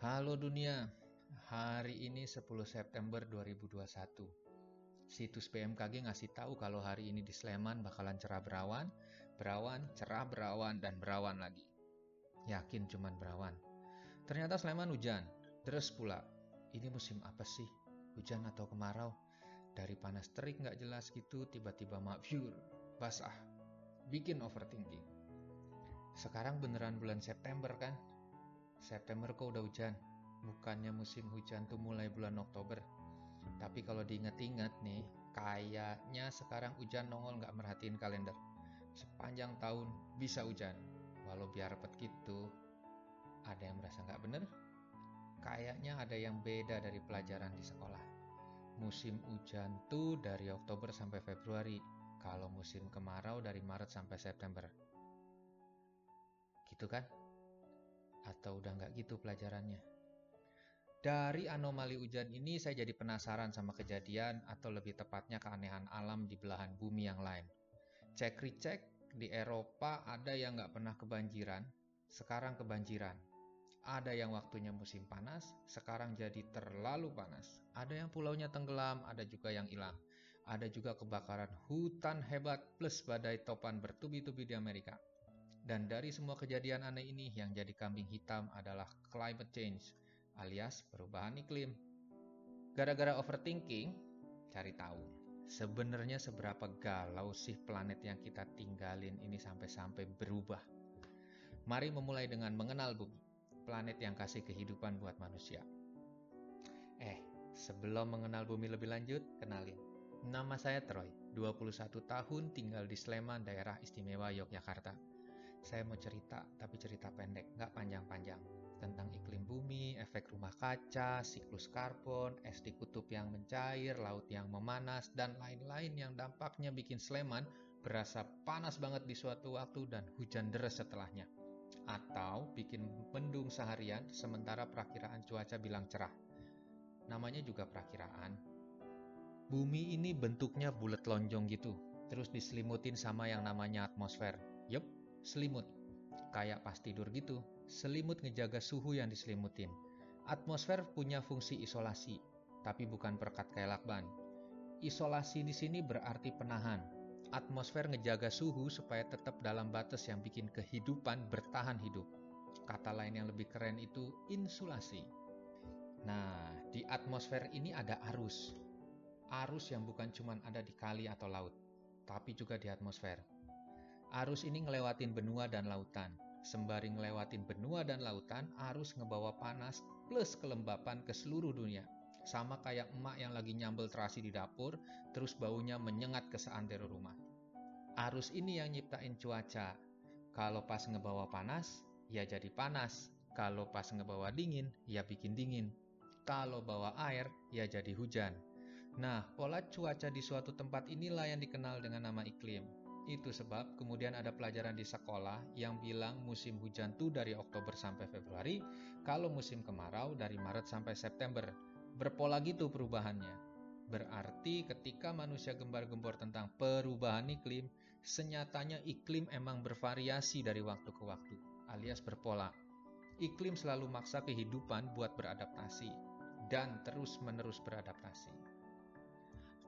Halo dunia, hari ini 10 September 2021. Situs BMKG ngasih tahu kalau hari ini di Sleman bakalan cerah berawan, berawan, cerah berawan, dan berawan lagi. Yakin cuman berawan. Ternyata Sleman hujan, deres pula. Ini musim apa sih? Hujan atau kemarau? Dari panas terik nggak jelas gitu, tiba-tiba mafiur, basah. Bikin overthinking. Sekarang beneran bulan September kan? September kok udah hujan? Bukannya musim hujan tuh mulai bulan Oktober? Tapi kalau diingat-ingat nih, kayaknya sekarang hujan nongol nggak merhatiin kalender. Sepanjang tahun bisa hujan. Walau biar repet gitu, ada yang merasa nggak bener? Kayaknya ada yang beda dari pelajaran di sekolah. Musim hujan tuh dari Oktober sampai Februari, kalau musim kemarau dari Maret sampai September. Gitu kan? Atau udah nggak gitu pelajarannya? Dari anomali hujan ini saya jadi penasaran sama kejadian atau lebih tepatnya keanehan alam di belahan bumi yang lain. Cek recek di Eropa ada yang nggak pernah kebanjiran, sekarang kebanjiran. Ada yang waktunya musim panas, sekarang jadi terlalu panas. Ada yang pulaunya tenggelam, ada juga yang hilang. Ada juga kebakaran hutan hebat plus badai topan bertubi-tubi di Amerika. Dan dari semua kejadian aneh ini yang jadi kambing hitam adalah climate change alias perubahan iklim. Gara-gara overthinking, cari tahu sebenarnya seberapa galau sih planet yang kita tinggalin ini sampai-sampai berubah. Mari memulai dengan mengenal bumi, planet yang kasih kehidupan buat manusia. Eh, sebelum mengenal bumi lebih lanjut, kenalin. Nama saya Troy, 21 tahun tinggal di Sleman, daerah istimewa Yogyakarta. Saya mau cerita, tapi cerita pendek, nggak panjang-panjang tentang iklim bumi, efek rumah kaca, siklus karbon, es di kutub yang mencair, laut yang memanas, dan lain-lain yang dampaknya bikin Sleman berasa panas banget di suatu waktu dan hujan deras setelahnya. Atau bikin mendung seharian sementara perakiraan cuaca bilang cerah. Namanya juga perakiraan. Bumi ini bentuknya bulat lonjong gitu, terus diselimutin sama yang namanya atmosfer. Yup, selimut. Kayak pas tidur gitu, Selimut ngejaga suhu yang diselimutin. Atmosfer punya fungsi isolasi, tapi bukan perkat kayak lakban. Isolasi di sini berarti penahan. Atmosfer ngejaga suhu supaya tetap dalam batas yang bikin kehidupan bertahan hidup. Kata lain yang lebih keren itu insulasi. Nah, di atmosfer ini ada arus. Arus yang bukan cuma ada di kali atau laut, tapi juga di atmosfer. Arus ini ngelewatin benua dan lautan, Sembari ngelewatin benua dan lautan, arus ngebawa panas plus kelembapan ke seluruh dunia. Sama kayak emak yang lagi nyambel terasi di dapur, terus baunya menyengat ke seantero rumah. Arus ini yang nyiptain cuaca. Kalau pas ngebawa panas, ya jadi panas. Kalau pas ngebawa dingin, ya bikin dingin. Kalau bawa air, ya jadi hujan. Nah, pola cuaca di suatu tempat inilah yang dikenal dengan nama iklim. Itu sebab kemudian ada pelajaran di sekolah yang bilang musim hujan tuh dari Oktober sampai Februari, kalau musim kemarau dari Maret sampai September. Berpola gitu perubahannya. Berarti ketika manusia gembar-gembor tentang perubahan iklim, senyatanya iklim emang bervariasi dari waktu ke waktu, alias berpola. Iklim selalu maksa kehidupan buat beradaptasi dan terus-menerus beradaptasi.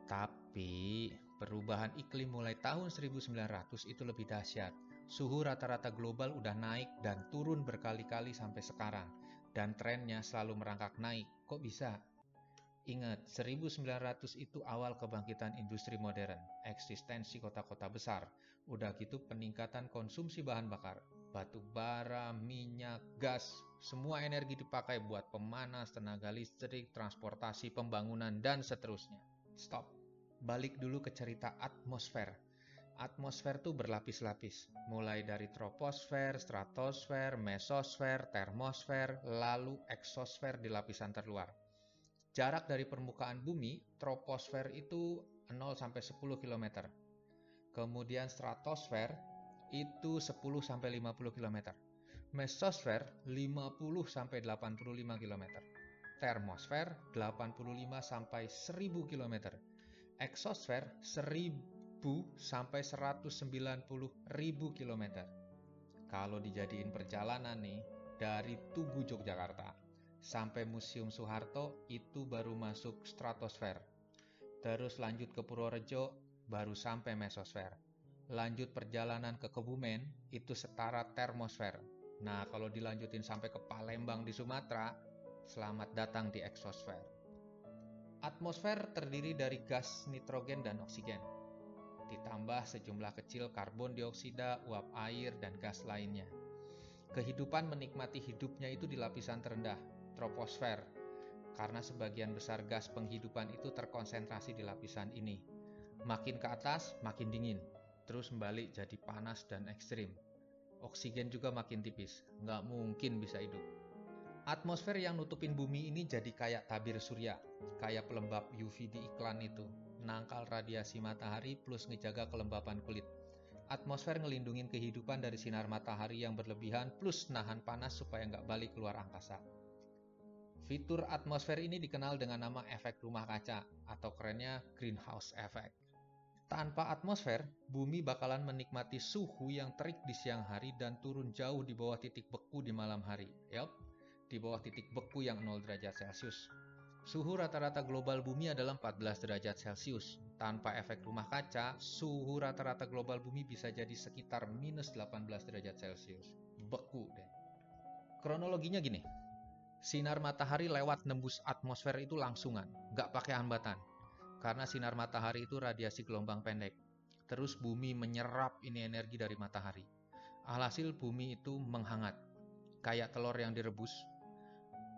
Tapi Perubahan iklim mulai tahun 1900 itu lebih dahsyat. Suhu rata-rata global udah naik dan turun berkali-kali sampai sekarang. Dan trennya selalu merangkak naik. Kok bisa? Ingat, 1900 itu awal kebangkitan industri modern, eksistensi kota-kota besar. Udah gitu peningkatan konsumsi bahan bakar, batu bara, minyak, gas, semua energi dipakai buat pemanas, tenaga listrik, transportasi, pembangunan, dan seterusnya. Stop balik dulu ke cerita atmosfer. Atmosfer tuh berlapis-lapis, mulai dari troposfer, stratosfer, mesosfer, termosfer, lalu eksosfer di lapisan terluar. Jarak dari permukaan bumi, troposfer itu 0 sampai 10 km. Kemudian stratosfer itu 10 sampai 50 km. Mesosfer 50 sampai 85 km. Termosfer 85 sampai 1000 km eksosfer 1000 sampai 190.000 km. Kalau dijadiin perjalanan nih dari Tugu Yogyakarta Sampai Museum Soeharto itu baru masuk stratosfer. Terus lanjut ke Purworejo, baru sampai mesosfer. Lanjut perjalanan ke Kebumen, itu setara termosfer. Nah, kalau dilanjutin sampai ke Palembang di Sumatera, selamat datang di eksosfer. Atmosfer terdiri dari gas nitrogen dan oksigen. Ditambah sejumlah kecil karbon dioksida, uap air, dan gas lainnya. Kehidupan menikmati hidupnya itu di lapisan terendah, troposfer, karena sebagian besar gas penghidupan itu terkonsentrasi di lapisan ini. Makin ke atas, makin dingin, terus kembali jadi panas dan ekstrim. Oksigen juga makin tipis, nggak mungkin bisa hidup. Atmosfer yang nutupin bumi ini jadi kayak tabir surya, kayak pelembab UV di iklan itu, nangkal radiasi matahari plus ngejaga kelembapan kulit. Atmosfer ngelindungin kehidupan dari sinar matahari yang berlebihan plus nahan panas supaya nggak balik keluar angkasa. Fitur atmosfer ini dikenal dengan nama efek rumah kaca atau kerennya greenhouse effect. Tanpa atmosfer, bumi bakalan menikmati suhu yang terik di siang hari dan turun jauh di bawah titik beku di malam hari. Yup, di bawah titik beku yang 0 derajat Celcius. Suhu rata-rata global bumi adalah 14 derajat Celcius. Tanpa efek rumah kaca, suhu rata-rata global bumi bisa jadi sekitar minus 18 derajat Celcius. Beku deh. Kronologinya gini, sinar matahari lewat nembus atmosfer itu langsungan, gak pakai hambatan karena sinar matahari itu radiasi gelombang pendek. Terus bumi menyerap ini energi dari matahari. Alhasil bumi itu menghangat. Kayak telur yang direbus.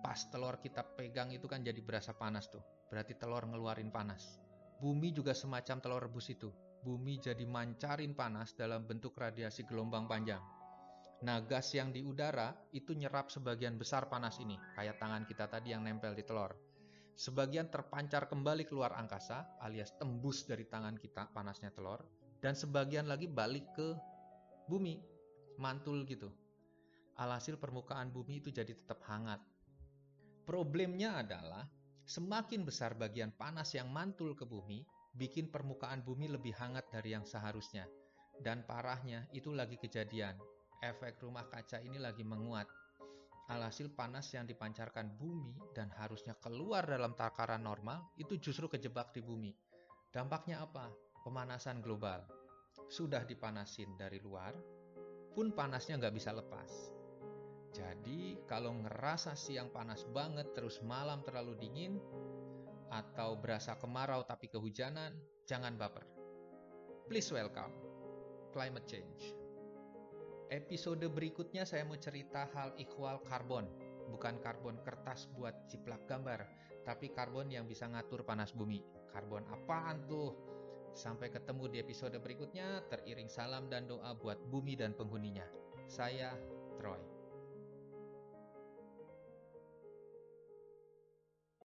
Pas telur kita pegang itu kan jadi berasa panas tuh. Berarti telur ngeluarin panas. Bumi juga semacam telur rebus itu. Bumi jadi mancarin panas dalam bentuk radiasi gelombang panjang. Nah, gas yang di udara itu nyerap sebagian besar panas ini, kayak tangan kita tadi yang nempel di telur. Sebagian terpancar kembali keluar angkasa alias tembus dari tangan kita panasnya telur dan sebagian lagi balik ke bumi, mantul gitu. Alhasil permukaan bumi itu jadi tetap hangat. Problemnya adalah semakin besar bagian panas yang mantul ke bumi, bikin permukaan bumi lebih hangat dari yang seharusnya. Dan parahnya itu lagi kejadian. Efek rumah kaca ini lagi menguat Alhasil panas yang dipancarkan bumi dan harusnya keluar dalam takaran normal itu justru kejebak di bumi. Dampaknya apa? Pemanasan global. Sudah dipanasin dari luar, pun panasnya nggak bisa lepas. Jadi kalau ngerasa siang panas banget terus malam terlalu dingin, atau berasa kemarau tapi kehujanan, jangan baper. Please welcome climate change. Episode berikutnya saya mau cerita hal ikhwal karbon. Bukan karbon kertas buat ciplak gambar, tapi karbon yang bisa ngatur panas bumi. Karbon apaan tuh? Sampai ketemu di episode berikutnya, teriring salam dan doa buat bumi dan penghuninya. Saya Troy.